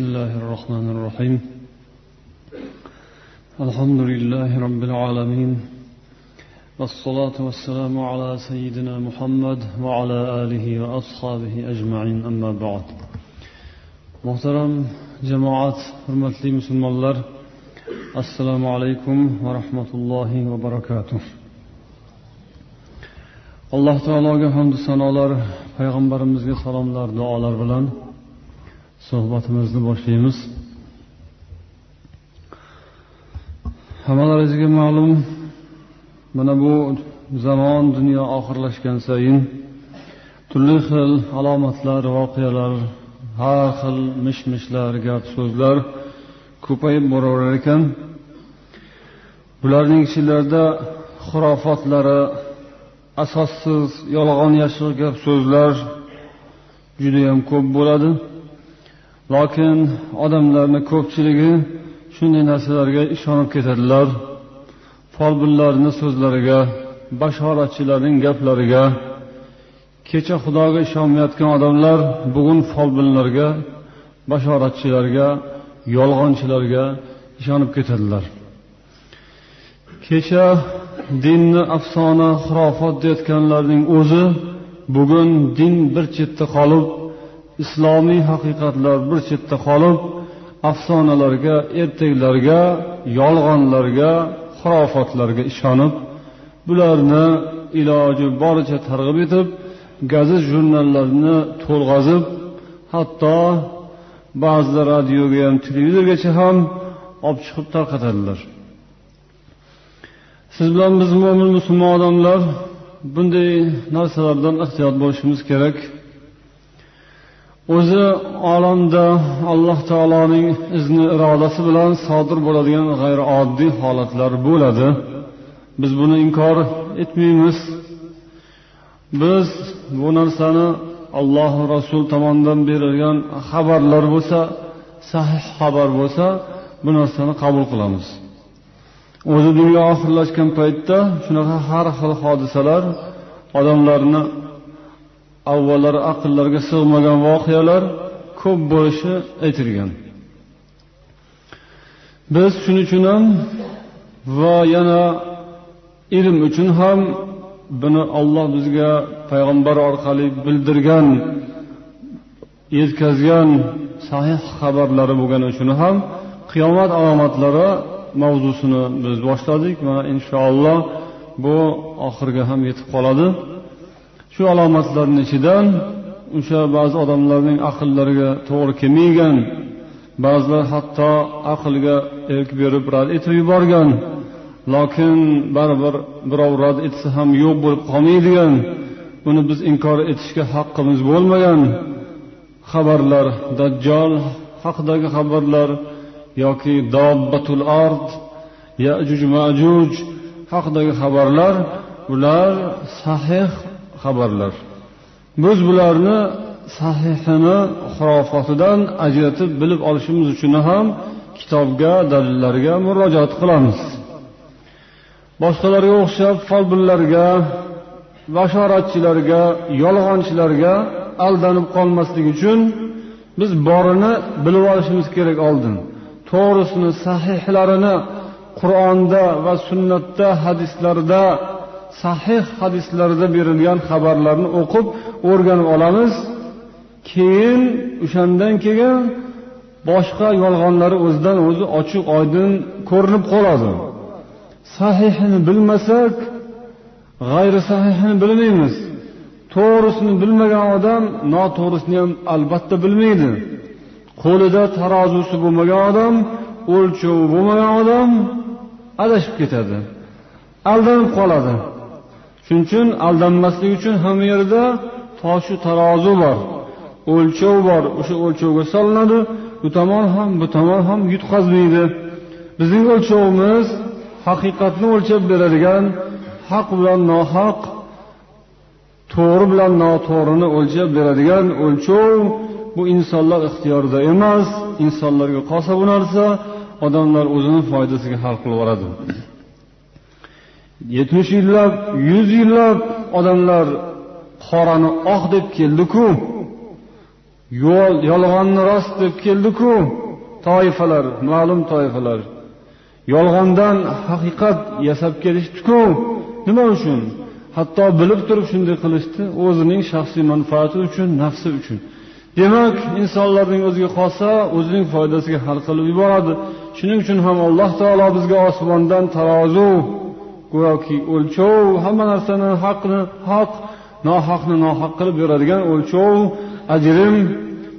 بسم الله الرحمن الرحيم. الحمد لله رب العالمين. والصلاة والسلام على سيدنا محمد وعلى آله وأصحابه أجمعين. أما بعد. محترم جماعة حرمة لي مسلم الله السلام عليكم ورحمة الله وبركاته. alloh taologa hamdu sanolar payg'ambarimizga salomlar duolar bilan suhbatimizni boshlaymiz. Hammalaringizga ma'lum mana bu zamon dunyo oxirlashgan sayin turli xil alomatlar voqealar har xil mish mishlar gap so'zlar ko'payib boraverar ekan. Bularning ichilarida xurofotlari asossiz yolg'on yashiq gap so'zlar judayam ko'p bo'ladi. Lokin odamlarni ko'pchiligi shunday narsalarga ishonib ketadilar. Folbinlarni so'zlariga bashoratchilarning gaplariga kecha xudoga ishonmayotgan odamlar bugun folbinlarga bashoratchilarga yolg'onchilarga ishonib ketadilar. Kecha dinni afsona xurofot deyotganlarning o'zi bugun din bir chetda qolib islomiy haqiqatlar bir chetda qolib afsonalarga ertaklarga yolg'onlarga xurofotlarga ishonib bularni iloji boricha targ'ib etib gazet jurnallarni to'lg'azib hatto ba'zilar radioga ham televizorgacha ham olib chiqib tarqatadilar. Siz bilan biz mo'min musulmon odamlar bunday narsalardan ehtiyot bo'lishimiz kerak. O'zi olamda alloh taoloning izni irodasi bilan sodir bo'ladigan g'ayrioddiy holatlar bo'ladi. Biz buni inkor etmaymiz. Biz bu narsani alloh rasul tomonidan berilgan xabarlar bo'lsa sahih xabar bo'lsa bu narsani qabul qilamiz. O'zi dunyo oxirlashgan paytda shunaqa har xil hodisalar odamlarni avvallari aqllarga sig'magan voqealar ko'p bo'lishi aytilgan. Biz shuning uchun ham va yana ilm uchun ham buni olloh bizga payg'ambar orqali bildirgan yetkazgan sahih xabarlari bo'lgani uchun ham qiyomat alomatlari mavzusini biz boshladik mana inshaalloh bu oxiriga ham yetib qoladi. Shu alomatlarni ichidan o'sha ba'zi odamlarning aqllariga to'g'ri kelmagan ba'zilar hatto aqlga erk berib rad etib yuborgan. Lokin baribir birov rad etsa ham yo'q bo'lib qolmaydigan. Buni biz inkor etishga haqqimiz bo'lmagan. Xabarlar dajjol haqidagi xabarlar yoki dobbatul ard yajuj majuj haqidagi xabarlar bular sahih xabarlar. Biz bularni sahihini xurofotidan ajratib bilib olishimiz uchun ham kitobga dalillarga murojaat qilamiz. Boshqalarga o'xshab folbinlarga bashoratchilarga yolg'onchilarga aldanib qolmaslik uchun biz borini bilib olishimiz kerak oldin. To'g'risini sahihlarini qur'onda va sunnatda hadislarda sahih hadislarda berilgan xabarlarni o'qib o'rganib olamiz. Keyin o'shandan keyin boshqa yolg'onlari o'zidan o'zi ochiq oydin ko'rinib qoladi. Sahihini bilmasak g'ayri sahihini bilmaymiz. To'g'risini bilmagan odam noto'g'risini ham albatta bilmaydi. Qo'lida tarozusi bo'lmagan odam o'lchovi bo'lmagan odam adashib ketadi aldanib qoladi. Shuning uchun aldanmaslik uchun hamma yerda toshu tarozi bor. O'lchov bor. O'sha o'lchovga solinadi. Bu tomon ham bu tomon ham yutqazmaydi. Bizning o'lchovimiz haqiqatni o'lchab beradigan haq bilan nohaq to'g'ri bilan noto'g'rini o'lchab beradigan o'lchov bu insonlar ixtiyorida emas. Insonlarga qolsa bu narsa odamlar o'zini foydasiga hal qilib yuboradi yetmish yillab yuz yillab odamlar qorani oq deb keldiku. Yo'l yolg'onni rost deb keldiku. Toifalar ma'lum toifalar. Yolg'ondan haqiqat yasab kelishdiku. Nima uchun? Hatto bilib turib shunday qilishdi o'zining shaxsiy manfaati uchun nafsi uchun. Demak insonlarning o'ziga qolsa o'zining foydasiga hal qilib yuboradi. Shuning uchun ham alloh taolo bizga osmondan tarozu go'yoki o'lchov hamma narsani haqni haq nohaqni nohaq qilib beradigan o'lchov ajrim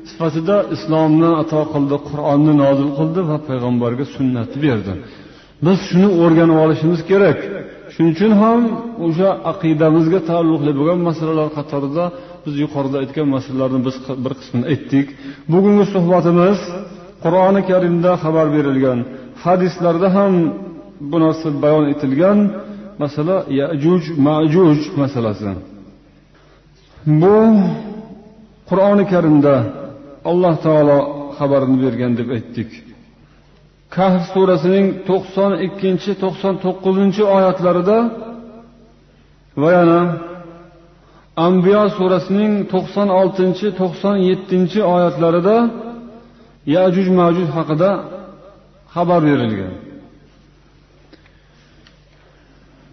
sifatida islomni ato qildi qur'onni nozil qildi va payg'ambarga sunnatni berdi. Biz shuni o'rganib olishimiz kerak. Shuning uchun ham o'sha aqidamizga taalluqli bo'lgan masalalar qatorida biz yuqorida aytgan masalalarni biz bir qismini aytdik. Bugungi suhbatimiz qur'oni karimda xabar berilgan hadislarda ham bu narsa bayon etilgan masala yajuj majuj masalasi. Bu qur'oni karimda alloh taolo xabarini bergan deb aytdik. Kahf surasining to'qson ikkinchi to'qson to'qqizinchi oyatlarida va yana ambiyo surasining to'qson oltinchi to'qson yettinchi oyatlarida yajuj majuj haqida xabar berilgan.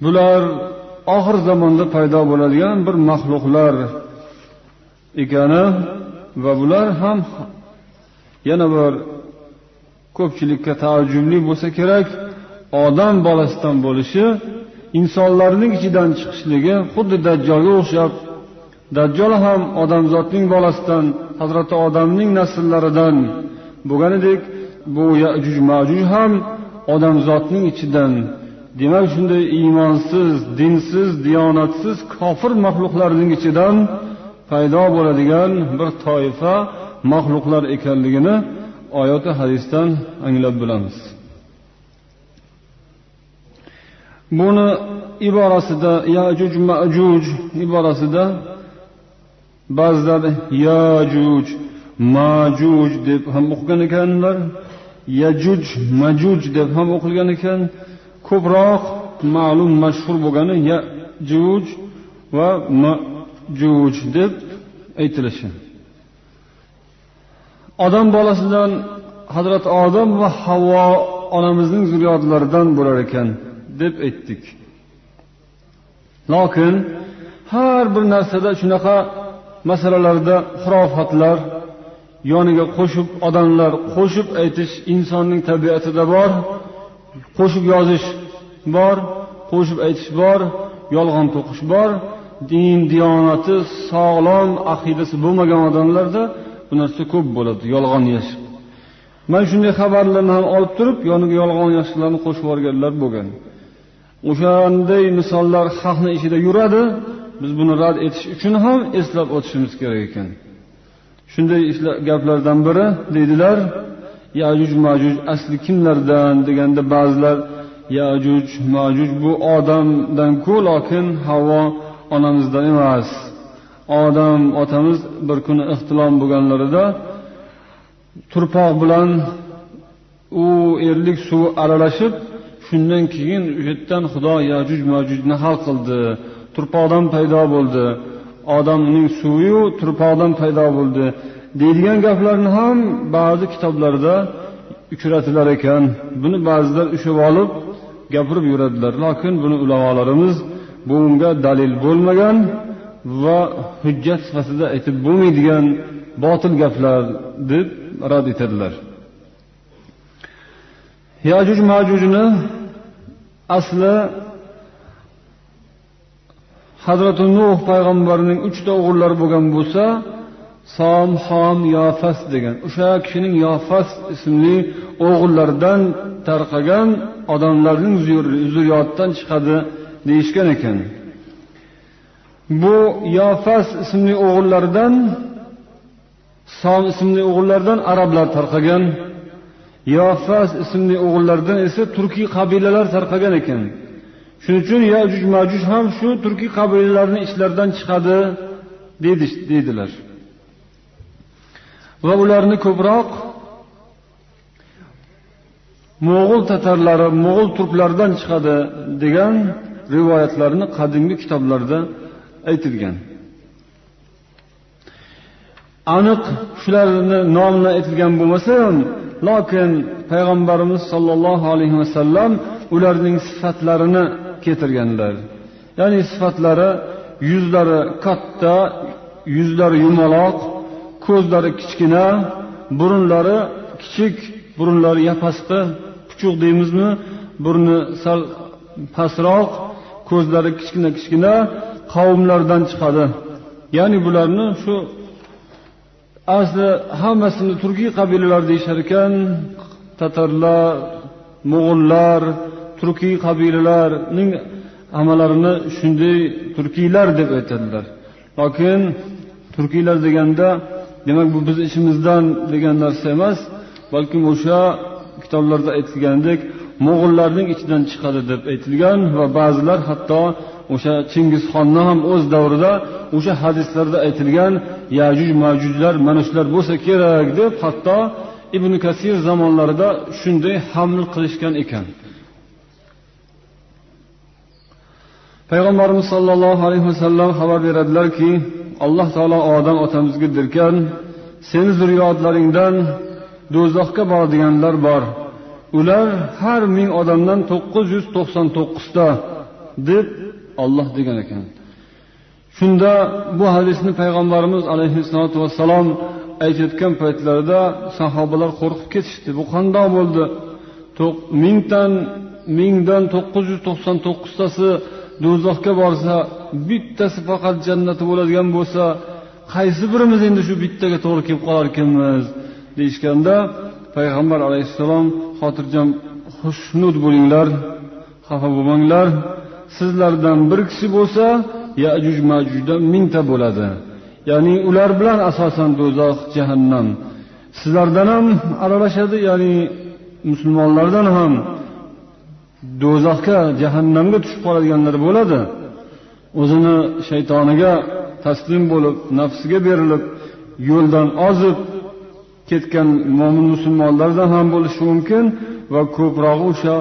Bular oxir zamonda paydo bo'ladigan bir maxluqlar ekani va bular ham yana bir ko'pchilikka taajjubli bo'lsa kerak odam bolasidan bo'lishi insonlarning ichidan chiqishligi xuddi dajjolga o'xshab dajjol ham odamzodning bolasidan hazrati odamning nasllaridan bo'lganidek bu yajuj majuj ham odamzodning ichidan demak shunday iymonsiz dinsiz diyonatsiz kofir maxluqlarning ichidan paydo bo'ladigan bir toifa maxluqlar ekanligini oyati hadisdan anglab bilamiz buni iborasida yajuj majuj iborasida ba'zilar yajuj majuj deb ham o'qigan ekanlar yajuj majuj deb ham o'qilgan ekan ko'proq ma'lum mashhur bo'lgani yajuj va majuj deb aytilishi. Odam bolasidan hazrati odam va havo onamizning zurriyotlaridan bo'lar ekan deb aytdik. Lokin har bir narsada shunaqa masalalarda xurofotlar yoniga qo'shib odamlar qo'shib aytish insonning tabiatida bor. Qo'shib yozish bor qo'shib aytish bor yolg'on to'qish bor. Din diyonati sog'lom aqidasi bo'lmagan odamlarda bu narsa ko'p bo'ladi yolg'on yashib mana shunday xabarlarni ham olib turib yoniga yolg'on yashiqlarni qo'shib yuborganlar bo'lgan. O'shanday misollar xalqni ichida yuradi biz buni rad etish uchun ham eslab o'tishimiz kerak ekan. Shunday gaplardan biri deydilar yajuj majuj asli kimlardan deganda ba'zilar yajuj majuj bu odamdanku lokin havo onamizdan emas. Odam otamiz bir kuni ixtilom bo'lganlarida turpoq bilan u erlik suvi aralashib shundan keyin u yerdan xudo yajuj majujni hal qildi. Turpoqdan paydo bo'ldi. Odamning suviyu turpoqdan paydo bo'ldi. Deydigan gaplarni ham ba'zi kitoblarda uchratilar ekan. Buni ba'zilar ushlab olib gapirib yuradilar. Lokin buni ulamolarimiz bunga dalil bo'lmagan va hujjat sifatida aytib bo'lmaydigan botil gaplar deb rad etadilar. Yajuj majujni asli hazrati nuh payg'ambarning uchta o'g'illari bo'lgan bo'lsa som xom yofas degan. O'sha kishining yofas ismli o'g'illaridan tarqagan odamlarning zurriyotidan chiqadi deyishgan ekan. Bu yofas ismli o'g'illaridan som ismli o'g'illardan arablar tarqagan. Yofas ismli o'g'illardan esa turkiy qabilalar tarqagan ekan. Shuning uchun yajuj majuj ham shu turkiy qabilalarni ichlaridan chiqadi deydilar. Va ularni ko'proq mo'g'ul tatarlari mo'g'ul turklaridan chiqadi degan rivoyatlarni qadimgi kitoblarda aytilgan. Aniq shularni nomini aytilgan bo'lmasa ham lokin payg'ambarimiz sollallohu alayhi vasallam ularning sifatlarini keltirganlar. Ya'ni sifatlari yuzlari katta yuzlari yumaloq ko'zlari kichkina burunlari kichik burunlari yapasqi puchuq deymizmi? Burni sal pastroq ko'zlari kichkina kichkina qavmlardan chiqadi. Ya'ni bularni shu asli hammasini turkiy qabilalar deyishar ekan. Tatarlar mo'g'ullar turkiy qabilalarning hammalarini shunday turkiylar deb aytadilar. Lokin turkiylar deganda demak bu biz ishimizdan degan narsa emas balkim o'sha kitoblarda aytilgandek mo'g'ullarning ichidan chiqadi deb aytilgan va ba'zilar hatto o'sha chingizxonni ham o'z davrida o'sha hadislarda aytilgan yajuj majujlar mana shular bo'lsa kerak deb hatto ibn kasir zamonlarida shunday haml qilishgan ekan. Payg'ambarimiz sollallohu alayhi vasallam xabar beradilarki alloh taolo odam otamizga derkan seni zurriyotlaringdan do'zaxga boradiganlar bor. Ular har ming odamdan to'qqiz yuz to'qson to'qqizta deb olloh degan ekan. Shunda bu hadisni payg'ambarimiz alayhissalotu vassalom aytayotgan paytlarida sahobalar qo'rqib ketishdi. Bu qandoq bo'ldi? Mingdan mingdan to'qqiz yuz to'qson to'qqiztasi do'zaxga borsa bittasi faqat jannati bo'ladigan bo'lsa qaysi birimiz endi shu bittaga to'g'ri kelib qolarkanmiz deyishganda payg'ambar alayhissalom xotirjam xushnud bo'linglar xafa bo'lmanglar. Sizlardan bir kishi bo'lsa yajuj majujdan mingta bo'ladi. Ya'ni ular bilan asosan do'zax jahannam. Sizlardan ham aralashadi ya'ni musulmonlardan ham do'zaxga jahannamga tushib qoladiganlar bo'ladi. O'zini shaytoniga taslim bo'lib nafsiga berilib yo'ldan ozib ketgan mo'min musulmonlardan ham bo'lishi mumkin va ko'prog'i o'sha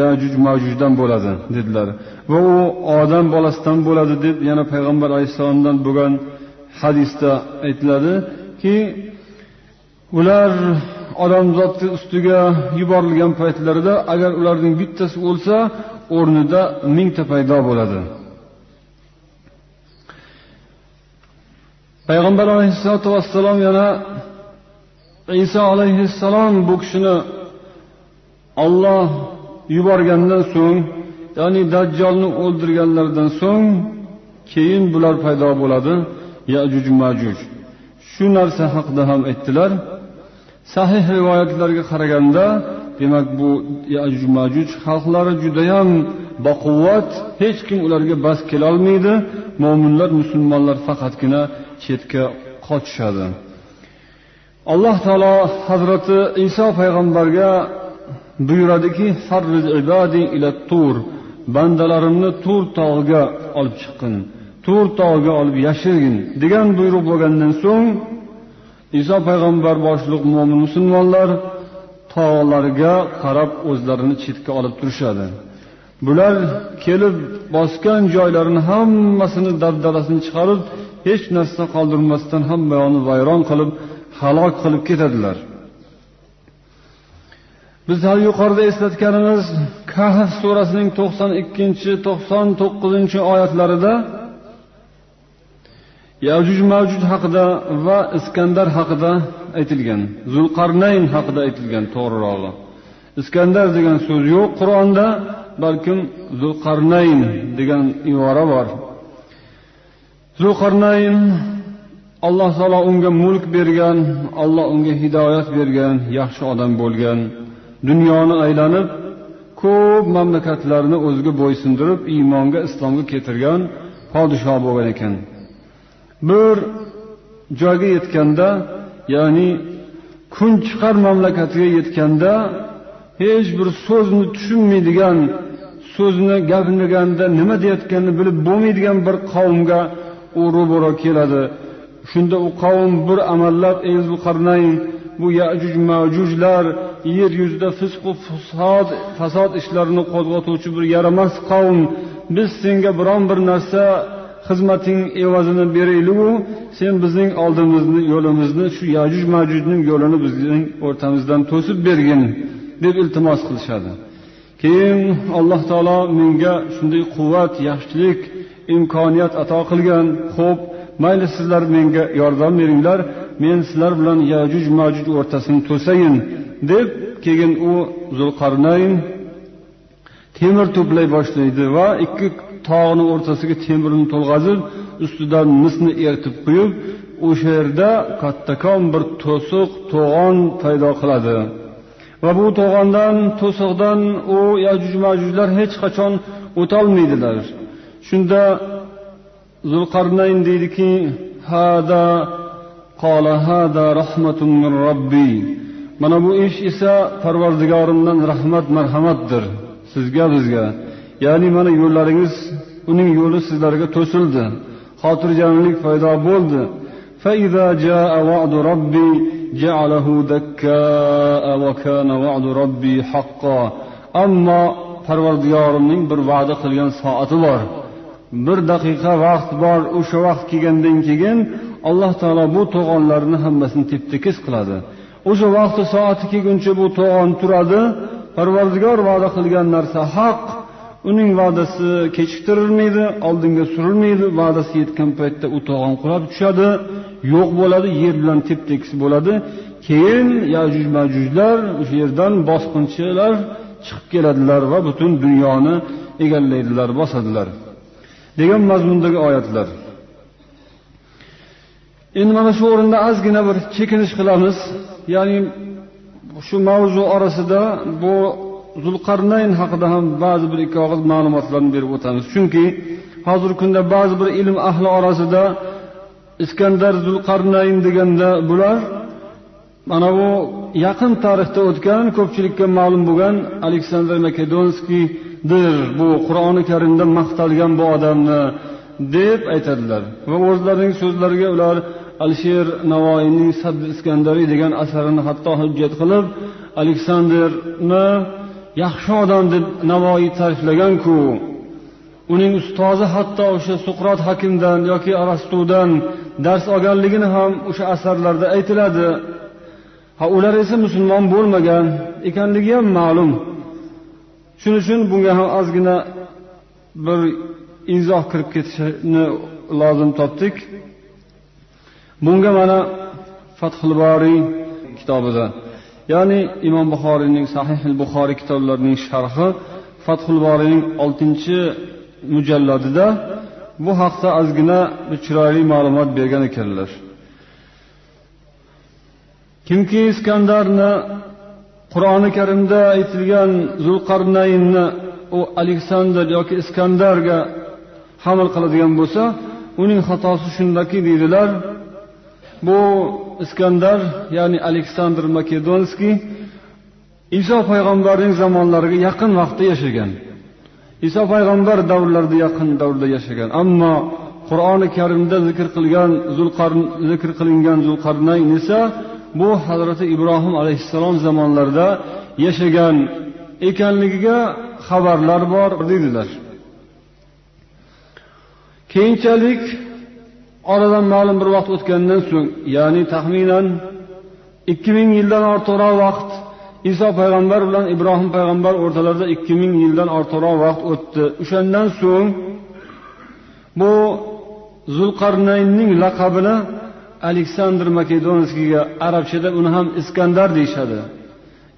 yajuj majujdan bo'ladi dedilar. Va u odam bolasidan bo'ladi deb yana payg'ambar alayhissalomdan bo'lgan hadisda aytiladiki ular odamzodni ustiga yuborilgan paytlarida agar ularning bittasi o'lsa o'rnida mingta paydo bo'ladi. Payg'ambar alayhissalotu vassalom yana iso alayhissalom bu kishini olloh yuborgandan so'ng ya'ni dajjolni o'ldirganlaridan so'ng keyin bular paydo bo'ladi yajuj majuj. Shu narsa haqida ham aytdilar. Sahih rivoyatlarga qaraganda demak bu yajuj majuj xalqlari judayam baquvvat hech kim ularga bas kelolmaydi. Mo'minlar musulmonlar faqatgina chetga qochishadi. Alloh taolo hazrati iso payg'ambarga buyuradiki bandalarimni tur tog'iga olib chiqqin tur tog'iga olib yashirgin degan buyruq bo'lgandan so'ng iso payg'ambar boshliq mo'min musulmonlar tog'larga qarab o'zlarini chetga olib turishadi. Bular kelib bosgan joylarini hammasini dabdalasini chiqarib hech narsa qoldirmasdan hamma yoqni vayron qilib halok qilib ketadilar. Biz hali yuqorida eslatganimiz kahf surasining to'qson ikkinchi to'qson to'qqizinchi oyatlarida yajuj mavjud haqida va iskandar haqida aytilgan zulqarnayn haqida aytilgan to'g'rirog'i. Iskandar degan so'z yo'q qur'onda balkim zulqarnayn degan ibora bor. Zulqarnayn alloh taolo unga mulk bergan alloh unga hidoyat bergan yaxshi odam bo'lgan. Dunyoni aylanib ko'p mamlakatlarni o'ziga bo'ysundirib iymonga islomga keltirgan podsho bo'lgan ekan. Bir joyga yetganda ya'ni kun chiqar mamlakatiga yetganda hech bir so'zni tushunmaydigan so'zni gapirganda nima deyayotganini bilib bo'lmaydigan bir qavmga u ro'baro keladi. Shunda u qavm bir amallab ey zulqarnayn bu yajuj majujlar yer yuzida fisqu fasod fasod ishlarini qo'zg'atuvchi bir yaramas qavm biz senga biron bir narsa xizmating evazini berayliku sen bizning oldimizni yo'limizni shu yajuj majujning yo'lini bizning o'rtamizdan to'sib bergin deb iltimos qilishadi. Keyin alloh taolo menga shunday quvvat yaxshilik imkoniyat ato qilgan. Xo'p mayli sizlar menga yordam beringlar men sizlar bilan yajuj majuj o'rtasini to'sayin deb keyin u zulqarnayn temir to'play boshlaydi va ikki tog'ni o'rtasiga temirni to'lg'azib ustidan misni eritib quyib o'sha yerda kattakon bir to'siq to'g'on paydo qiladi. Va bu to'g'ondan to'siqdan u yajuj majujlar hech qachon o'tolmaydilar. shunda zulqarnayn deydiki hada qola hada rahmatun min robbi mana bu ish esa parvardigorimdan rahmat marhamatdir sizga bizga ya'ni mana yo'llaringiz uning yo'li sizlarga to'sildi xotirjamlik paydo bo'ldi فإذا جاء وعد ربي جعله دكاء وكان وعد ربي حقا أما parvardigorimning bir va'da qilgan soati bor Bir daqiqa vaqt bor o'sha vaqt kelgandan keyin alloh taolo bu to'g'onlarni hammasini tep tekis qiladi. O'sha vaqti soati kelguncha bu to'g'on turadi. Parvardigor va'da qilgan narsa haq. Uning va'dasi kechiktirilmaydi oldinga surilmaydi. Va'dasi yetgan paytda u to'g'on qulab tushadi. Yo'q bo'ladi yer bilan tep tekis bo'ladi. Keyin yajuj majujlar o'sha yerdan bosqinchilar chiqib keladilar va butun dunyoni egallaydilar bosadilar. Degan mazmundagi oyatlar. Endi mana shu o'rinda ozgina bir chekinish qilamiz. Ya'ni shu mavzu orasida bu zulqarnayn haqida ham ba'zi bir ikki og'iz ma'lumotlarni berib o'tamiz. Chunki hozirgi kunda ba'zi bir ilm ahli orasida iskandar zulqarnayn deganda bular mana bu yaqin tarixda o'tgan ko'pchilikka ma'lum bo'lgan aleksandr makedonskiy dir bu qur'oni karimda maqtalgan bu odamni deb aytadilar. Va o'zlarining so'zlariga ular alisher navoiyning sabbi iskandariy degan asarini hatto hujjat qilib aleksandrni yaxshi odam deb navoiy ta'riflaganku uning ustozi hatto o'sha suqrot hakimdan yoki arastudan dars olganligini ham o'sha asarlarda aytiladi. Ha ular esa musulmon bo'lmagan ekanligi ham ma'lum. Shuning uchun bunga ham ozgina bir izoh kirib ketishini lozim topdik. Bunga mana fathul boriy kitobida ya'ni imom buxoriyning sahih buxoriy kitoblarining sharhi fathul boriyning oltinchi mujalladida bu haqda ozgina bir chiroyli ma'lumot bergan ekanlar. Kimki iskandarni qur'oni karimda aytilgan zulqarnaynni u aleksandr yoki iskandarga hamil qiladigan bo'lsa uning xatosi shundaki deydilar bu iskandar ya'ni aleksandr makedonskiy iso payg'ambarning zamonlariga yaqin vaqtda yashagan. Iso payg'ambar davrlarida yaqin davrda yashagan. Ammo qur'oni karimda zikr qilgan zulqarn zikr qilingan zulqarnayn esa bu hazrati ibrohim alayhissalom zamonlarida yashagan ekanligiga xabarlar bor deydilar. Keyinchalik oradan ma'lum bir vaqt o'tgandan so'ng ya'ni taxminan ikki ming yildan ortiqroq vaqt iso payg'ambar bilan ibrohim payg'ambar o'rtalarida ikki ming yildan ortiqroq vaqt o'tdi. O'shandan so'ng bu zulqarnaynning laqabini aleksandr makedonskiyga arabchada uni ham iskandar deyishadi.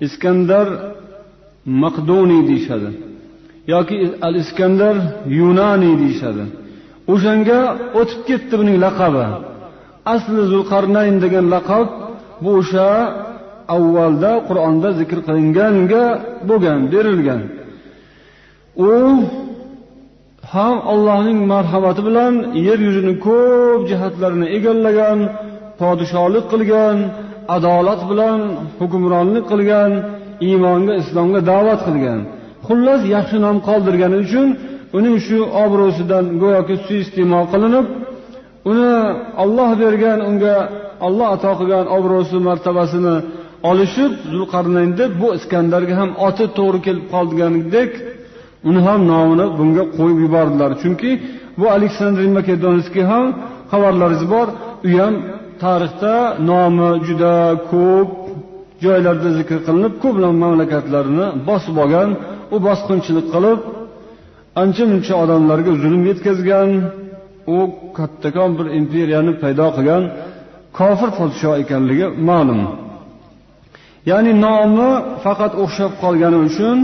Iskandar maqdoniy deyishadi. Yoki al iskandar yunaniy deyishadi. O'shanga o'tib ketdi buning laqabi. Asli zulqarnayn degan laqab bu o'sha avvalda qur'onda zikr qilinganga bo'lgan berilgan. U ham allohning marhamati bilan yer yuzini ko'p jihatlarini egallagan podsholik qilgan adolat bilan hukmronlik qilgan iymonga islomga da'vat qilgan. Xullas yaxshi nom qoldirgani uchun uning shu obro'sidan go'yoki suiiste'mol qilinib uni olloh bergan unga olloh ato qilgan obro'si martabasini olishib zulqarnayn deb bu iskandarga ham oti to'g'ri kelib qolganidek uni ham nomini bunga qo'yib yubordilar. Chunki bu aleksandr makedonskiy ham xabarlaringiz bor u ham tarixda nomi juda ko'p joylarda zikr qilinib ko'plab mamlakatlarni bosib olgan u bosqinchilik qilib ancha muncha odamlarga zulm yetkazgan u kattakon bir imperiyani paydo qilgan kofir podsho ekanligi ma'lum. Ya'ni nomi faqat o'xshab qolgani uchun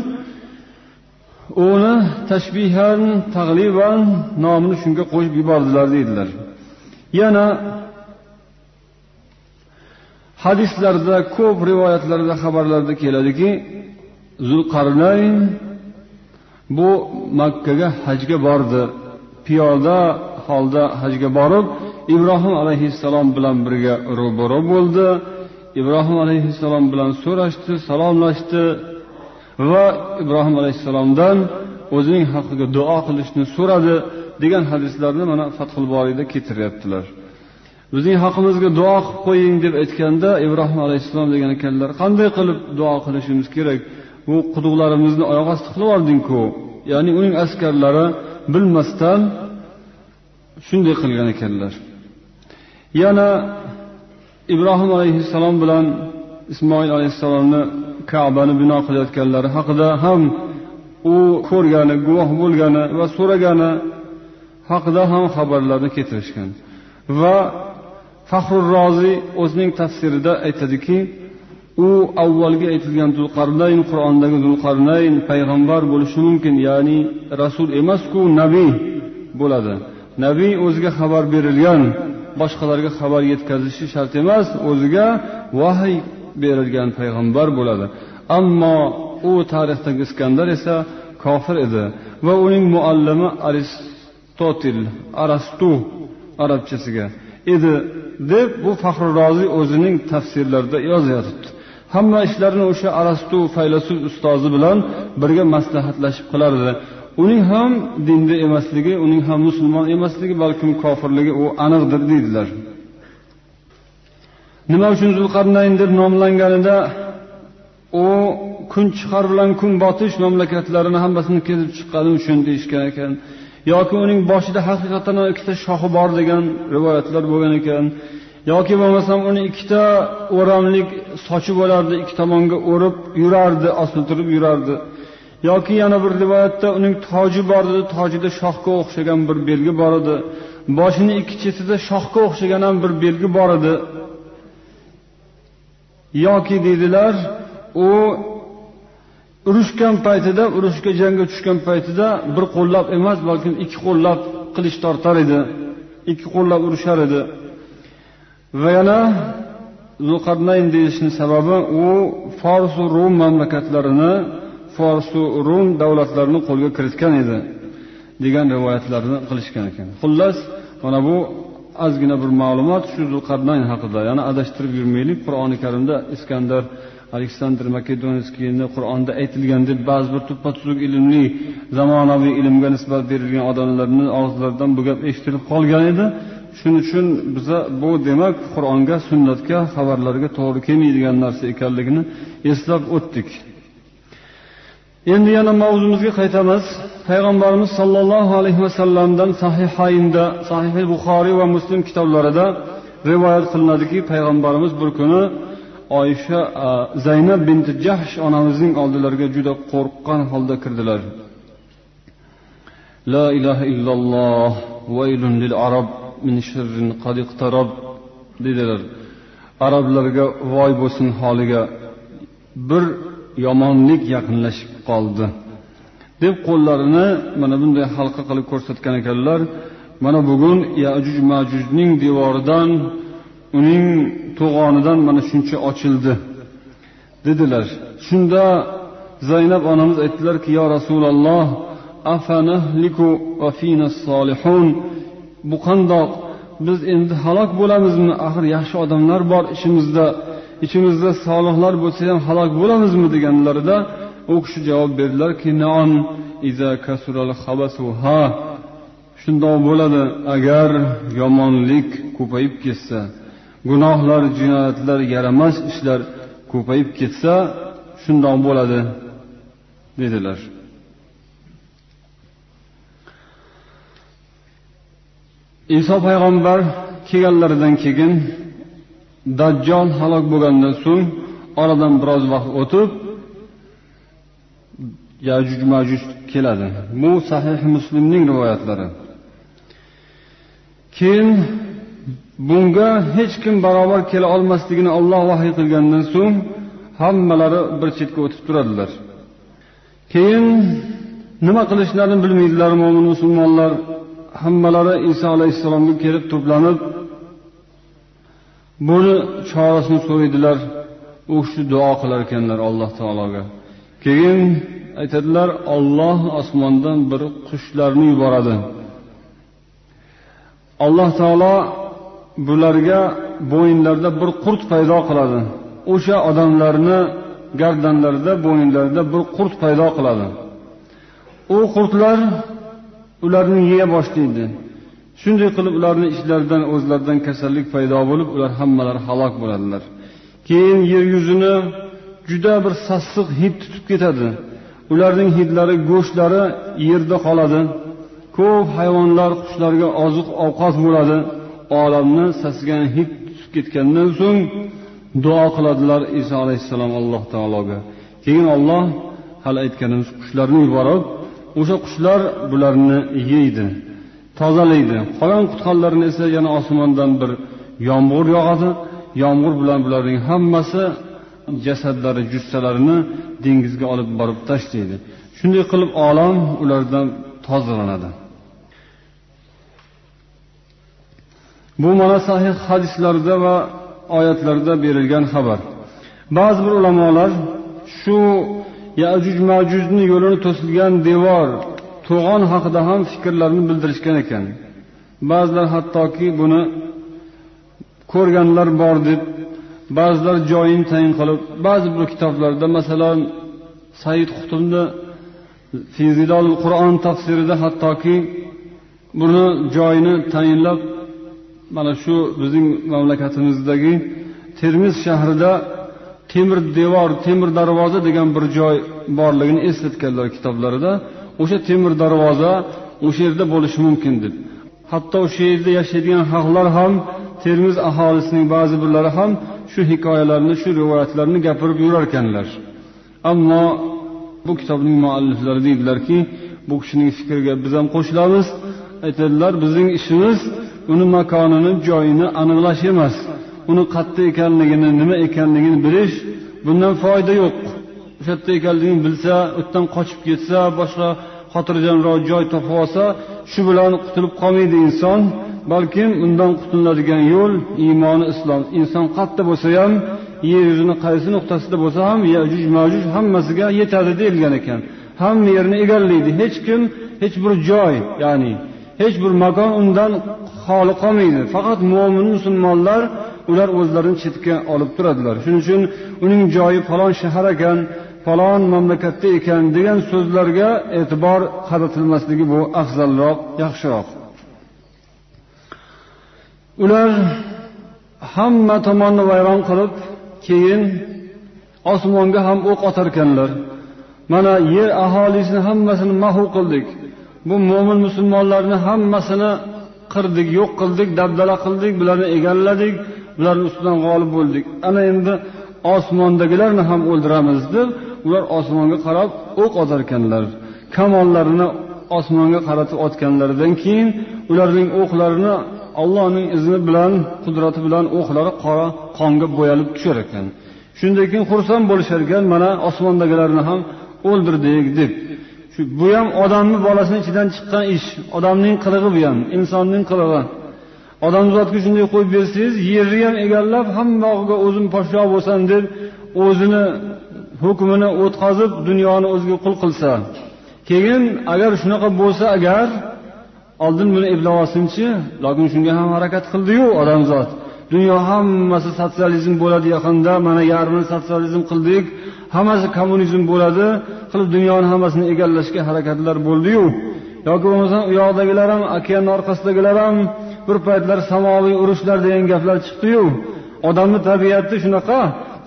uni tashbihan tagliban nomini shunga qo'shib yubordilar deydilar. Yana hadislarda ko'p rivoyatlarda xabarlarda keladiki zulqarnayn bu makkaga hajga bordi. Piyoda holda hajga borib ibrohim alayhissalom bilan birga ro'baro bo'ldi. Ibrohim alayhissalom bilan so'rashdi salomlashdi. Va ibrohim alayhissalomdan o'zining haqqiga duo qilishni so'radi degan hadislarni mana fathul boriyda keltiryaptilar. Bizning haqimizga duo qilib qo'ying deb aytganda ibrohim alayhissalom degan ekanlar qanday qilib duo qilishimiz kerak? Bu quduqlarimizni oyoq osti qilib oldingku. Ya'ni uning askarlari bilmasdan shunday qilgan ekanlar. Yana ibrohim alayhissalom bilan ismoil alayhissalomni kabani bino qilayotganlari haqida ham u ko'rgani guvoh bo'lgani va so'ragani haqida ham xabarlarni keltirishgan. Va fahrur roziy o'zining tafsirida aytadiki u avvalgi aytilgan zulqarnayn qur'ondagi zulqarnayn payg'ambar bo'lishi mumkin ya'ni rasul emasku nabiy bo'ladi. Nabiy o'ziga xabar berilgan boshqalarga xabar yetkazishi shart emas o'ziga vahiy berilgan payg'ambar bo'ladi. Ammo u tarixdagi iskandar esa kofir edi va uning muallimi aristotil arastu arabchasiga edi deb bu faxriroziy o'zining tafsirlarida yozyapti hamma ishlarini o'sha arastu faylasuf ustozi bilan birga maslahatlashib qilardi uning ham dinda emasligi uning ham musulmon emasligi balkim kofirligi u aniqdir deydilar. Nima uchun zulqarnayn deb nomlanganida u kun chiqar bilan kun botish mamlakatlarini hammasini kezib chiqqani uchun deyishgan ekan. Yoki uning boshida haqiqatdan ikkita shoxi bor degan rivoyatlar bo'lgan ekan. Yoki bo'lmasam uni ikkita o'ramlik sochi bo'lardi ikki tomonga o'rib yurardi osiltirib yurardi. Yoki yana bir rivoyatda uning toji bor edi tojida shoxga o'xshagan bir belgi bor edi. Boshini ikki chetida shoxga o'xshagan ham bir belgi bor edi. Yoki deydilar u urushgan paytida urushga jangga tushgan paytida bir qo'llab emas balkim ikki qo'llab qilich tortar edi ikki qo'llab urushar edi. Va yana zulqarnayn deyishni sababi u forsu rum mamlakatlarini forsu rum davlatlarini qo'lga kiritgan edi degan rivoyatlarni qilishgan ekan. Xullas mana bu ozgina bir ma'lumot shu zulqarnayn haqida. Yana adashtirib yurmaylik. Qur'oni karimda iskandar aleksandr makedonskiyni qur'onda aytilgan deb ba'zi bir tuppa tuzuk ilmli zamonaviy ilmga nisbat berilgan odamlarni og'izlaridan bu gap eshitilib qolgan edi. Shuning uchun biza bu demak qur'onga sunnatga xabarlarga to'g'ri kelmaydigan narsa ekanligini eslab o'tdik. Endi yana mavzumizga qaytamiz. Payg'ambarimiz sollallohu alayhi vasallamdan sahihaynda sahih buxoriy va muslim kitoblarida rivoyat qilinadiki payg'ambarimiz bir kuni oysha zaynab binti jahsh onamizning oldilariga juda qo'rqqan holda kirdilar. La ilaha illalloh vaylun lil arab min shirrin qad iqtarab dedilar. Arablarga voy bo'lsin holiga. Bir yomonlik yaqinlashib qoldi. Deb qo'llarini mana bunday halqa qilib ko'rsatgan ekanlar mana bugun yajuj majujning devoridan uning to'g'onidan mana shuncha ochildi dedilar. Shunda zaynab onamiz aytdilarki yo rasululloh afanahliku va fina solihun bu qandoq biz endi halok bo'lamizmi? Axir yaxshi odamlar bor ishimizda. Ichimizda solihlar bo'lsa ham halok bo'lamizmi deganlarida u kishi javob berdilarki ha shundoq bo'ladi. Agar yomonlik ko'payib ketsa gunohlar jinoyatlar yaramas ishlar ko'payib ketsa shundoq bo'ladi dedilar. Iso payg'ambar kelganlaridan keyin dajjol halok bo'lgandan so'ng oradan biroz vaqt o'tib yajuj majuj keladi. Bu sahih muslimning rivoyatlari. Keyin bunga hech kim barobar kela olmasligini olloh vahiy qilgandan so'ng hammalari bir chetga o'tib turadilar. Keyin nima qilishlarini bilmaydilar mo'min musulmonlar. Hammalari iso alayhissalomga kelib to'planib buni chorasini so'raydilar. U kishi duo qilar ekanlar alloh taologa. Keyin aytadilar olloh osmondan bir qushlarni yuboradi. Alloh taolo bularga bo'yinlarida bir qurt paydo qiladi. O'sha odamlarni gardanlarida bo'yinlarida bir qurt paydo qiladi. U qurtlar ularni yeya boshlaydi. Shunday qilib ularni ichlaridan o'zlaridan kasallik paydo bo'lib ular hammalari halok bo'ladilar. Keyin yer yuzini juda bir sassiq hid tutib ketadi. Ularning hidlari go'shtlari yerda qoladi. Ko'p hayvonlar qushlarga oziq ovqat bo'ladi. Olamni sasigan hid tutib ketgandan so'ng duo qiladilar iso alayhissalom alloh taologa. Keyin olloh hali aytganimiz qushlarni yuborib o'sha qushlar bularni yeydi. Tozalaydi. Qolgan qutqanlarni esa yana osmondan bir yomg'ir yog'adi. Yomg'ir bilan bularning hammasi jasadlari jussalarini dengizga olib borib tashlaydi. Shunday qilib olam ulardan tozalanadi. Bu mana sahih hadislarda va oyatlarda berilgan xabar. Ba'zi bir ulamolar shu yajuj majuzni yo'lini to'silgan devor to'g'on haqida ham fikrlarini bildirishgan ekan. Ba'zilar hattoki buni ko'rganlar bor deb ba'zilar joyini tayin qilib ba'zi bir kitoblarda masalan said qutubni fizilol qur'on tafsirida hattoki buni joyini tayinlab mana shu bizning mamlakatimizdagi termiz shahrida temir devor temir darvoza degan bir joy borligini eslatganlar kitoblarida. O'sha temir darvoza o'sha yerda bo'lishi mumkin deb. Hatto o'sha yerda yashaydigan xalqlar ham termiz aholisining ba'zi birlari ham shu hikoyalarni shu rivoyatlarni gapirib yurar ekanlar ammo bu kitobning mualliflari deydilarki bu kishining fikriga biz ham qo'shilamiz. Aytadilar bizning ishimiz uni makonini joyini aniqlash emas. Uni qayerda ekanligini nima ekanligini bilish bundan foyda yo'q. O'sha yerda ekanligini bilsa u yerdan qochib ketsa boshqa xotirjamroq joy topib olsa shu bilan qutulib qolmaydi inson. Balkim undan qutuladigan yo'l iymoni islom. Inson qayerda bo'lsa ham yer yuzini qaysi nuqtasida bo'lsa ham yajuj majuj hammasiga yetadi deyilgan ekan. Hamma yerni egallaydi. Hech kim hech bir joy ya'ni hech bir makon undan xoli qolmaydi. Faqat mo'min musulmonlar ular o'zlarini chetga olib turadilar. Shuning uchun uning joyi falon shahar ekan falon mamlakatda ekan degan so'zlarga e'tibor qaratilmasligi bu afzalroq yaxshiroq. Ular hamma tomonni vayron qilib keyin osmonga ham o'q otarkanlar. Mana yer aholisini hammasini mahu qildik. Bu mo'min musulmonlarni hammasini qirdik yo'q qildik dabdala qildik bularni egalladik bularni ustidan g'olib bo'ldik. Ana endi osmondagilarni ham o'ldiramiz deb ular osmonga qarab o'q otarkanlar kamonlarini osmonga qaratib otganlaridan keyin ularning o'qlarini allohning izni bilan qudrati bilan o'qlari qora qonga bo'yalib tushar ekan. Shundan keyin xursand bo'lishar ekan mana osmondagilarni ham o'ldirdik deb. Shu bu ham odamni bolasini ichidan chiqqan ish. Odamning qilig'i bu ham insonning qilig'i. Odamzodga shunday qo'yib bersangiz yerni ham egallab hammog'iga o'zim podsho bo'lsam deb o'zini hukmini o'tkazib dunyoni o'ziga qul qilsa keyin agar shunaqa bo'lsa agar oldin buni eplab olsinchi lokin shunga ham harakat qildiyu odamzod. Dunyo hammasi sotsializm bo'ladi yaqinda mana yarmini sotsializm qildik hammasi kommunizm bo'ladi qilib dunyoni hammasini egallashga harakatlar bo'ldiyu. Yoki bo'lmasam u yoqdagilar ham okeanni orqasidagilar ham bir paytlar samoviy urushlar degan gaplar chiqdiyu. Odamni tabiati shunaqa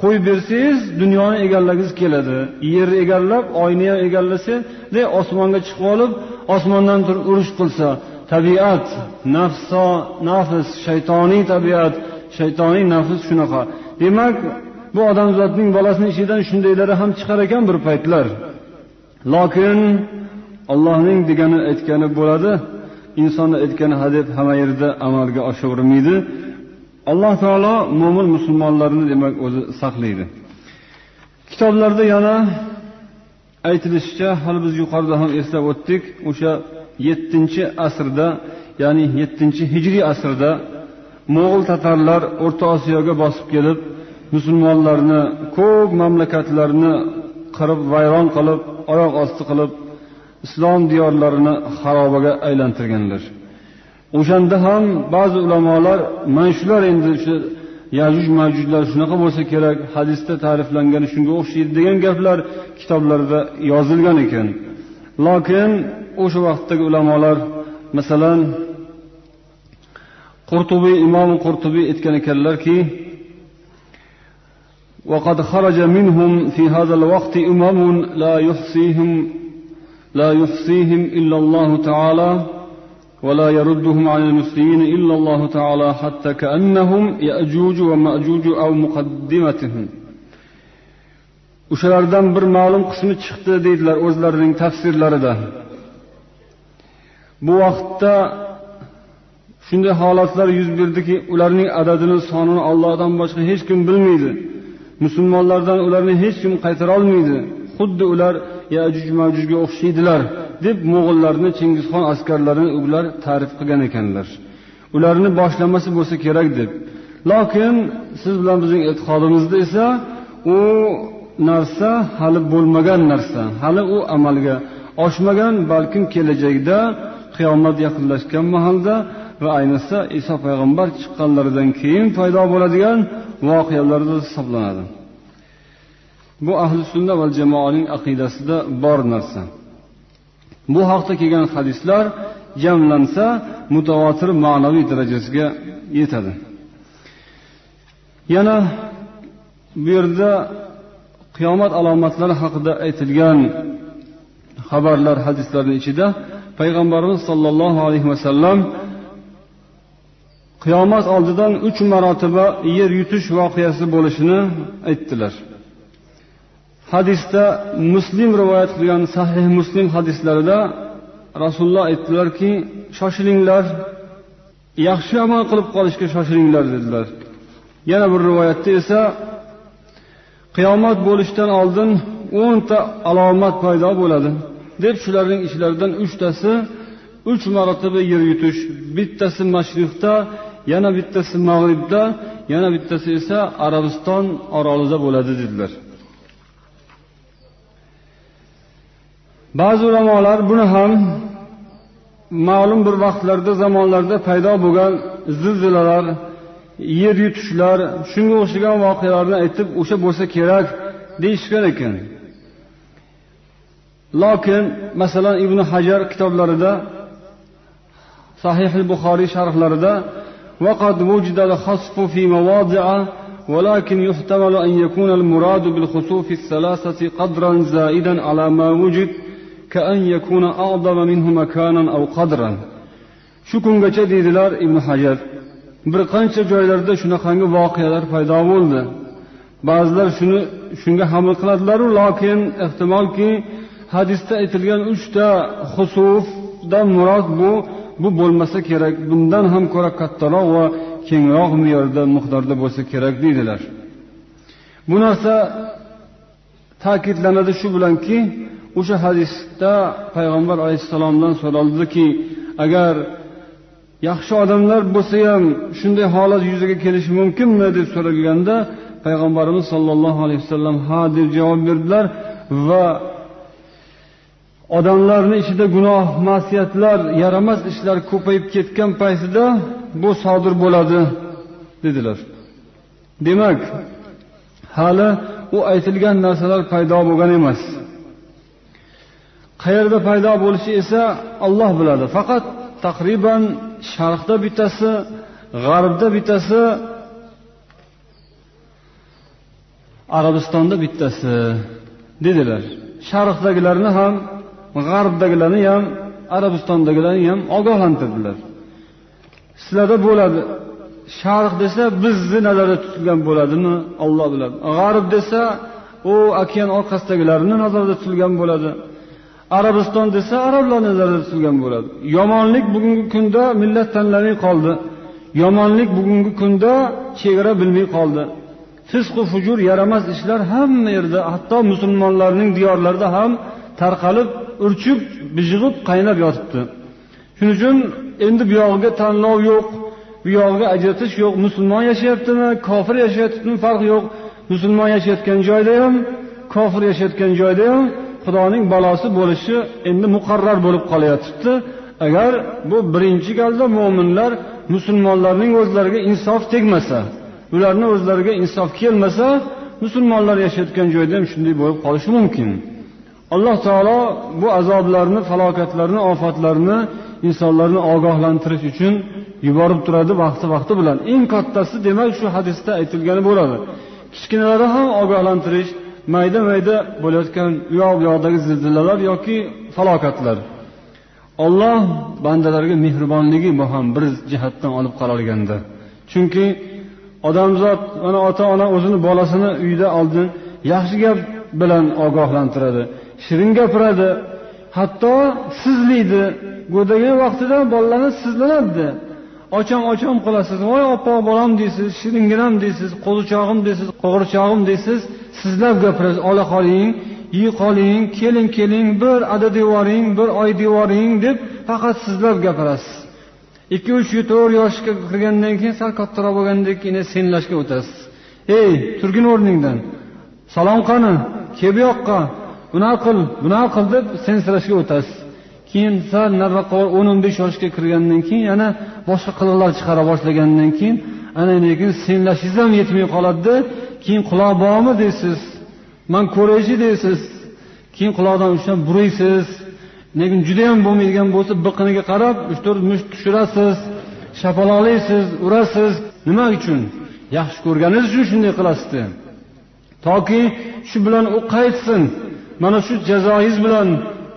qo'yib bersangiz dunyoni egallagisi keladi. Yerni egallab oyni ham egallasa osmonga chiqib olib osmondan turib urush qilsa. Tabiat nafso nafs shaytoniy tabiat shaytoniy nafs shunaqa. Demak bu odamzodning bolasini ichidan shundaylari ham chiqar ekan bir paytlar. Lokin allohning degani aytgani bo'ladi. Insonni aytgani hadeb hamma yerda amalga oshavermaydi alloh taolo mo'min musulmonlarni demak o'zi saqlaydi. Kitoblarda yana aytilishicha hali biz yuqorida ham eslab o'tdik o'sha yettinchi asrda ya'ni yettinchi hijriy asrda mo'g'ul tatarlar o'rta osiyoga bosib kelib musulmonlarni ko'p mamlakatlarni qirib vayron qilib oyoq osti qilib islom diyorlarini xarobaga aylantirganlar. o'shanda ham ba'zi ulamolar mana shular endi o'sha yajuj majujlar shunaqa bo'lsa kerak hadisda ta'riflangani shunga o'xshaydi degan gaplar kitoblarda yozilgan ekan lokin o'sha vaqtdagi ulamolar masalan qurtubiy imom qurtubiy aytgan ekanlarki وقد خرج منهم في هذا الوقت أمم لا يحصيهم لا يحصيهم إلا الله تعالى ولا يردهم عن المسلمين إلا الله تعالى حتى كأنهم يأجوج ومأجوج أو مقدمتهم o'shalardan bir ma'lum qismi chiqdi deydilar o'zlarining tafsirlarida bu vaqtda shunday holatlar yuz berdiki ularning adadini sonini ollohdan boshqa hech kim bilmaydi musulmonlardan ularni hech kim qaytarolmaydi xuddi ular yajuj majujga o'xshaydilar Deb mo'g'illarni chingizxon askarlarini ular ta'rif qilgan ekanlar. Ularni boshlamasi bo'lsa kerak deb. Lokin siz bilan bizning e'tiqodimizda esa u narsa hali bo'lmagan narsa. Hali u amalga oshmagan balkim kelajakda qiyomat yaqinlashgan mahalda va ayniqsa iso payg'ambar chiqqanlaridan keyin paydo bo'ladigan voqealarda hisoblanadi. Bu ahli sunna va jamoaning aqidasida bor narsa. Bu haqda kelgan hadislar jamlansa mutavotir ma'naviy darajasiga yetadi. Yana bu yerda qiyomat alomatlari haqida aytilgan xabarlar hadislarni ichida payg'ambarimiz sollallohu alayhi vasallam qiyomat oldidan uch marotaba yer yutish voqeasi bo'lishini aytdilar. Hadisda muslim rivoyat qilgan sahih muslim hadislarida rasululloh aytdilarki shoshilinglar yaxshi amal qilib qolishga shoshilinglar dedilar. Yana bir rivoyatda esa qiyomat bo'lishdan oldin o'nta alomat paydo bo'ladi deb shularning ichlaridan uchtasi uch marotaba yer yutish bittasi mashriqda yana bittasi mag'ribda yana bittasi esa arabiston orolida bo'ladi dedilar. ba'zi ulamolar buni ham ma'lum bir vaqtlarda zamonlarda paydo bo'lgan zilzilalar yer yutishlar shunga o'xshagan voqealarni aytib o'sha bo'lsa kerak deyishgan ekan lokin masalan ibn hajar kitoblarida sahih buxoriy sharhlarida وقد وجد الخسف في مواضع ولكن يحتمل أن يكون المراد بالخسوف الثلاثة قدرا زائدا على ما وجد كأن يكون أعظم منه مكانا أو قدرا shu kungacha deydilar ibn hajar bir qancha joylarda shunaqangi voqealar paydo bo'ldi ba'zilar shuni shunga haml qiladilaru lokin ehtimolki hadisda aytilgan uchta husufdan murod bu bu bo'lmasa kerak bundan ham ko'ra kattaroq va kengroq me'yorda miqdorda bo'lsa kerak deydilar bu narsa ta'kidlanadi shu bilanki o'sha hadisda payg'ambar alayhissalomdan so'raldiki agar yaxshi odamlar bo'lsa ham shunday holat yuzaga kelishi mumkinmi deb so'ralganda payg'ambarimiz sollallohu alayhi vasallam ha deb javob berdilar va odamlarni ichida gunoh masiyatlar yaramas ishlar ko'payib ketgan paytida bu sodir bo'ladi dedilar. Demak hali u aytilgan narsalar paydo bo'lgan emas. Qayerda paydo bo'lishi esa olloh biladi. Faqat taqriban sharqda bittasi g'arbda bittasi arabistonda bittasi dedilar. Sharqdagilarni ham g'arbdagilarni ham arabistondagilarni ham ogohlantirdilar. Sizlarda bo'ladi. Sharq desa bizni nazarda tutilgan bo'ladimi? Olloh biladi. G'arb desa u okean orqasidagilarni nazarda tutilgan bo'ladi. Arabiston desa arablar nazarda tutilgan bo'ladi. Yomonlik bugungi kunda millat tanlamay qoldi. Yomonlik bugungi kunda chegara bilmay qoldi. Fisqu fujur yaramas ishlar hamma yerda hatto musulmonlarning diyorlarida ham tarqalib urchib bijig'ib qaynab yotibdi. Shuning uchun endi bu yog'iga tanlov yo'q bu yog'iga ajratish yo'q. Musulmon yashayaptimi? Kofir yashayaptimi farqi yo'q. Musulmon yashayotgan joyda ham kofir yashayotgan joyda ham xudoning balosi bo'lishi endi muqarrar bo'lib qolayotibdi. Agar bu birinchi galda mo'minlar musulmonlarning o'zlariga insof tegmasa ularni o'zlariga insof kelmasa musulmonlar yashayotgan joyda ham shunday bo'lib qolishi mumkin. Alloh taolo bu azoblarni falokatlarni ofatlarni insonlarni ogohlantirish uchun yuborib turadi vaqti vaqti bilan. Eng kattasi demak shu hadisda aytilgani bo'ladi. Kichkinalari ham ogohlantirish mayda mayda bo'layotgan u yoq bu yoqdagi zilzilalar yoki falokatlar. Olloh bandalarga mehribonligi bu ham bir jihatdan olib qaralganda. Chunki odamzod mana ota ona o'zini bolasini uyda oldin yaxshi gap bilan ogohlantiradi shirin gapiradi. Hatto sizlaydi go'dagan vaqtida bolalarni sizlanadida ocham ocham qilasiz voy oppoq bolam deysiz shiringinam deysiz qo'zichog'im deysiz qo'g'irchog'im deysiz. Sizlab gapirasiz ola qoling yey qoling keling keling bir ada devoring bir oy devoring deb faqat sizlab gapirasiz. Ikki uch to'rt yoshga kirgandan keyin sal kattaroq bo'lgandan keyin senlashga o'tasiz. Ey turgin o'rningdan. Salom qani kel bu yoqqa. Bunaqa qil bunaqa qil deb sensirashga o'tasiz. Keyin sal nariroqqa o'n o'n besh yoshga kirgandan keyin yana boshqa qiliqlar chiqara boshlagandan keyin ana lekin senlashingiz ham yetmay qoladida. Keyin quloq bormi deysiz? Man ko'raychi deysiz. Keyin quloqdan ushlab buraysiz. Lekin judayam bo'lmaydigan bo'lsa biqiniga qarab uch to'rt musht tushirasiz shapaloqlaysiz urasiz. Nima uchun? Yaxshi ko'rganingiz uchun shunday qilasizda. Toki shu bilan u qaytsin. Mana shu jazoyingiz bilan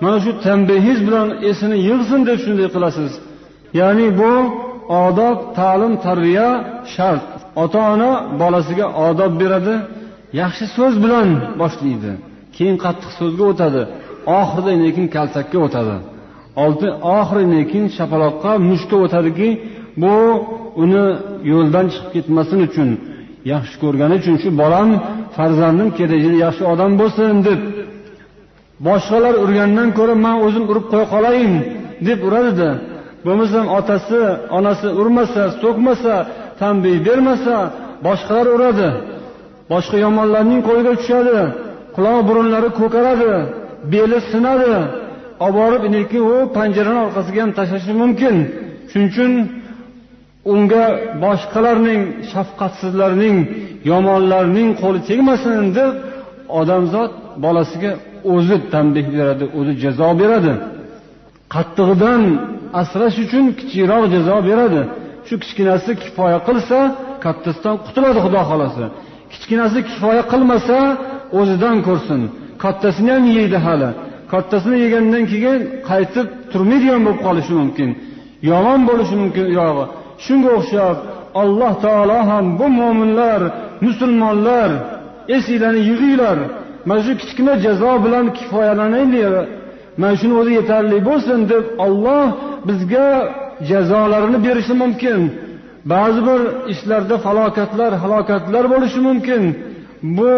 mana shu tanbehingiz bilan esini yig'sin deb shunday qilasiz. Ya'ni bu odob ta'lim tarbiya shart. Ota ona bolasiga odob beradi yaxshi so'z bilan boshlaydi. Keyin qattiq so'zga o'tadi oxirida lekin kaltakka o'tadi. Oxiri lekin shapaloqqa mushtga o'tadiki bu uni yo'ldan chiqib ketmasin uchun yaxshi ko'rgani uchun shu bolam farzandim kelajakda yaxshi odam bo'lsin deb boshqalar urgandan ko'ra man o'zim urib qo'ya qolayin deb uradida. Bo'lmasam otasi onasi urmasa so'kmasa tanbeh bermasa boshqalar uradi. Boshqa yomonlarning qo'liga tushadi quloq burunlari ko'karadi beli sinadi. Olib borib neki u panjarani orqasiga ham tashlashi mumkin. Shuning uchun unga boshqalarning shafqatsizlarning yomonlarning qo'li tegmasin deb odamzod bolasiga o'zi tanbeh beradi o'zi jazo beradi. Qattig'idan asrash uchun kichikroq jazo beradi. Shu kichkinasi kifoya qilsa kattasidan qutuladi xudo xohlasa. Kichkinasi kifoya qilmasa o'zidan ko'rsin. Kattasini ham yeydi hali. Kattasini yegandan keyin qaytib turmaydigan bo'lib qolishi mumkin. Yomon bo'lishi mumkin uyog'i shunga o'xshab alloh taolo ham bu mo'minlar musulmonlar esinglarni yig'inglar. Mana shu kichkina jazo bilan kifoyalanaylik mana shuni o'zi yetarli bo'lsin deb olloh bizga jazolarini berishi mumkin. Ba'zi bir ishlarda falokatlar halokatlar bo'lishi mumkin. Bu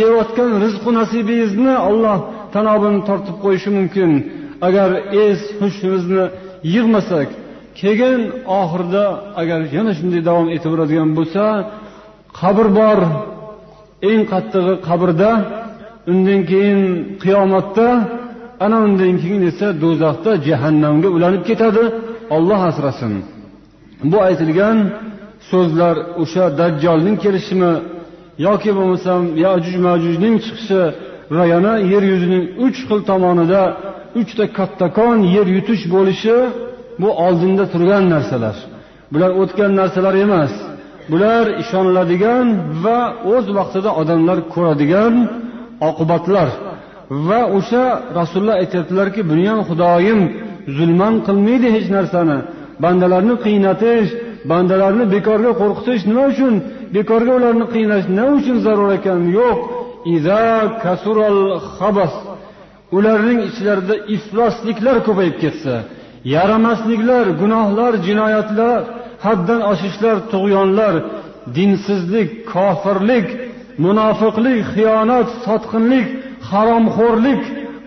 yeyotgan rizqu nasibingizni olloh tanobini tortib qo'yishi mumkin. Agar es hushimizni yig'masak keyin oxirida agar yana shunday davom etaveradigan bo'lsa qabr bor. Eng qattig'i qabrda undan keyin qiyomatda ana undan keyin esa do'zaxda jahannamga ulanib ketadi. Olloh asrasin. Bu aytilgan so'zlar o'sha dajjolning kelishimi yoki bo'lmasam yajuj majujning chiqishi va yana yer yuzining uch xil tomonida uchta kattakon yer yutish bo'lishi bu oldinda turgan narsalar. Bular o'tgan narsalar emas. Bular ishoniladigan va o'z vaqtida odamlar ko'radigan oqibatlar. Va o'sha rasululloh aytyaptilarki buni ham xudoyim zulman qilmaydi hech narsani. Bandalarni qiynatish bandalarni bekorga qo'rqitish nima uchun? Bekorga ularni qiynash nima uchun zarur ekan? Yo'q. Iza kasural habas ularning ichlarida iflosliklar ko'payib ketsa yaramasliklar gunohlar jinoyatlar haddan oshishlar tug'yonlar dinsizlik kofirlik munofiqlik xiyonat sotqinlik haromxo'rlik.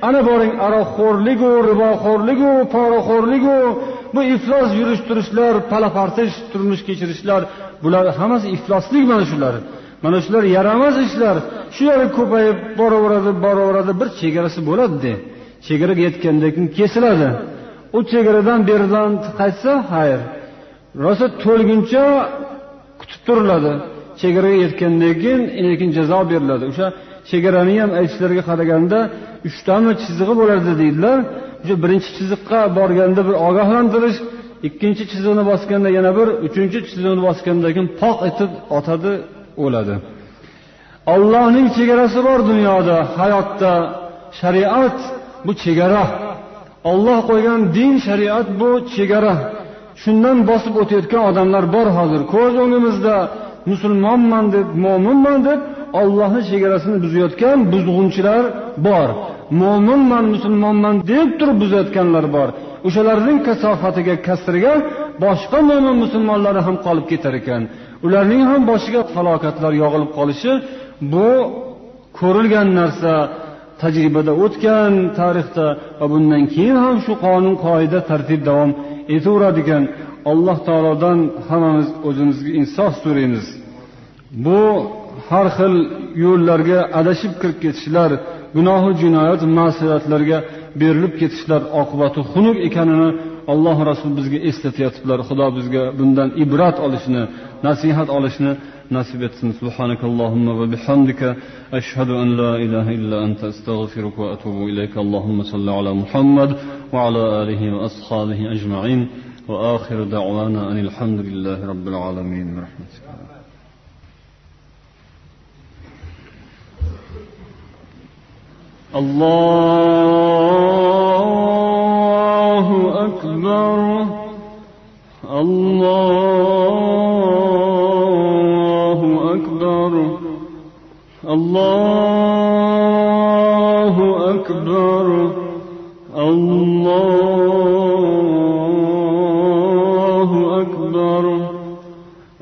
Ana boring aroqxo'rligu riboxo'rligu poraxo'rligu. Bu iflos yurish turishlar palapartish turmush kechirishlar. Bular hammasi ifloslik mana shular. Mana shular yaramas ishlar. Shu yer ko'payib boraveradi boraveradi bir chegarasi bo'ladida chegaraga yetgandan keyin kesiladi. U chegaradan beridan qaytsa xayr rosa to'lguncha kutib turiladi. Chegaraga yetgandan keyin lekin jazo beriladi. O'sha chegarani ham aytishlariga qaraganda uchtami chizig'i bo'ladi deydilar. O'sha birinchi chiziqqa borganda bir ogohlantirish ikkinchi chiziqni bosganda yana bir uchinchi chiziqni bosgandan keyin poq etib otadi o'ladi. Ollohning chegarasi bor dunyoda hayotda. Shariat bu chegara. Olloh qo'ygan din shariat bu chegara. Shundan bosib o'tayotgan odamlar bor hozir. Ko'z o'ngimizda musulmonman deb mo'minman deb ollohni chegarasini buzayotgan buzg'unchilar bor. Mo'minman musulmonman deb turib buzayotganlar bor. O'shalarning kasofatiga kasriga boshqa mo'min musulmonlar ham qolib ketar ekan. Ularning ham boshiga falokatlar yog'ilib qolishi bu ko'rilgan narsa tajribada o'tgan tarixda va bundan keyin ham shu qonun qoida tartib davom etaveradi ekan alloh taolodan hammamiz o'zimizga insof so'raymiz. Bu har xil yo'llarga adashib kirib ketishlar gunohi jinoyat masiyatlarga berilib ketishlar oqibati xunuk ekanini alloh rasuli bizga eslatyaptilar. Xudo bizga bundan ibrat olishni nasihat olishni nasib etsin. Subhanakallohumma va bihamdika ashhadu an la ilaha illa anta astag'firuka va atubu ilayk allohumma salli ala muhammad va ala وآخر دعوانا أن الحمد لله رب العالمين برحمتك الله أكبر. الله أكبر. الله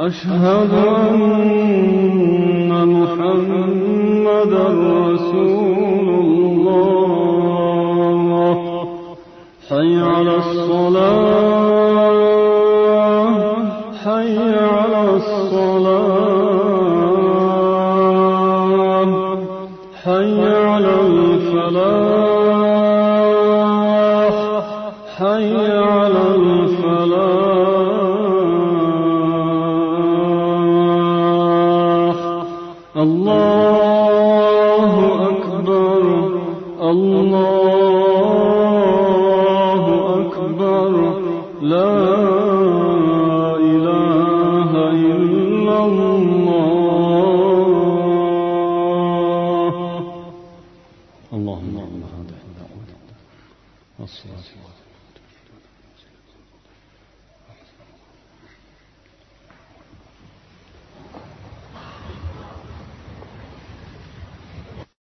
أشهد أن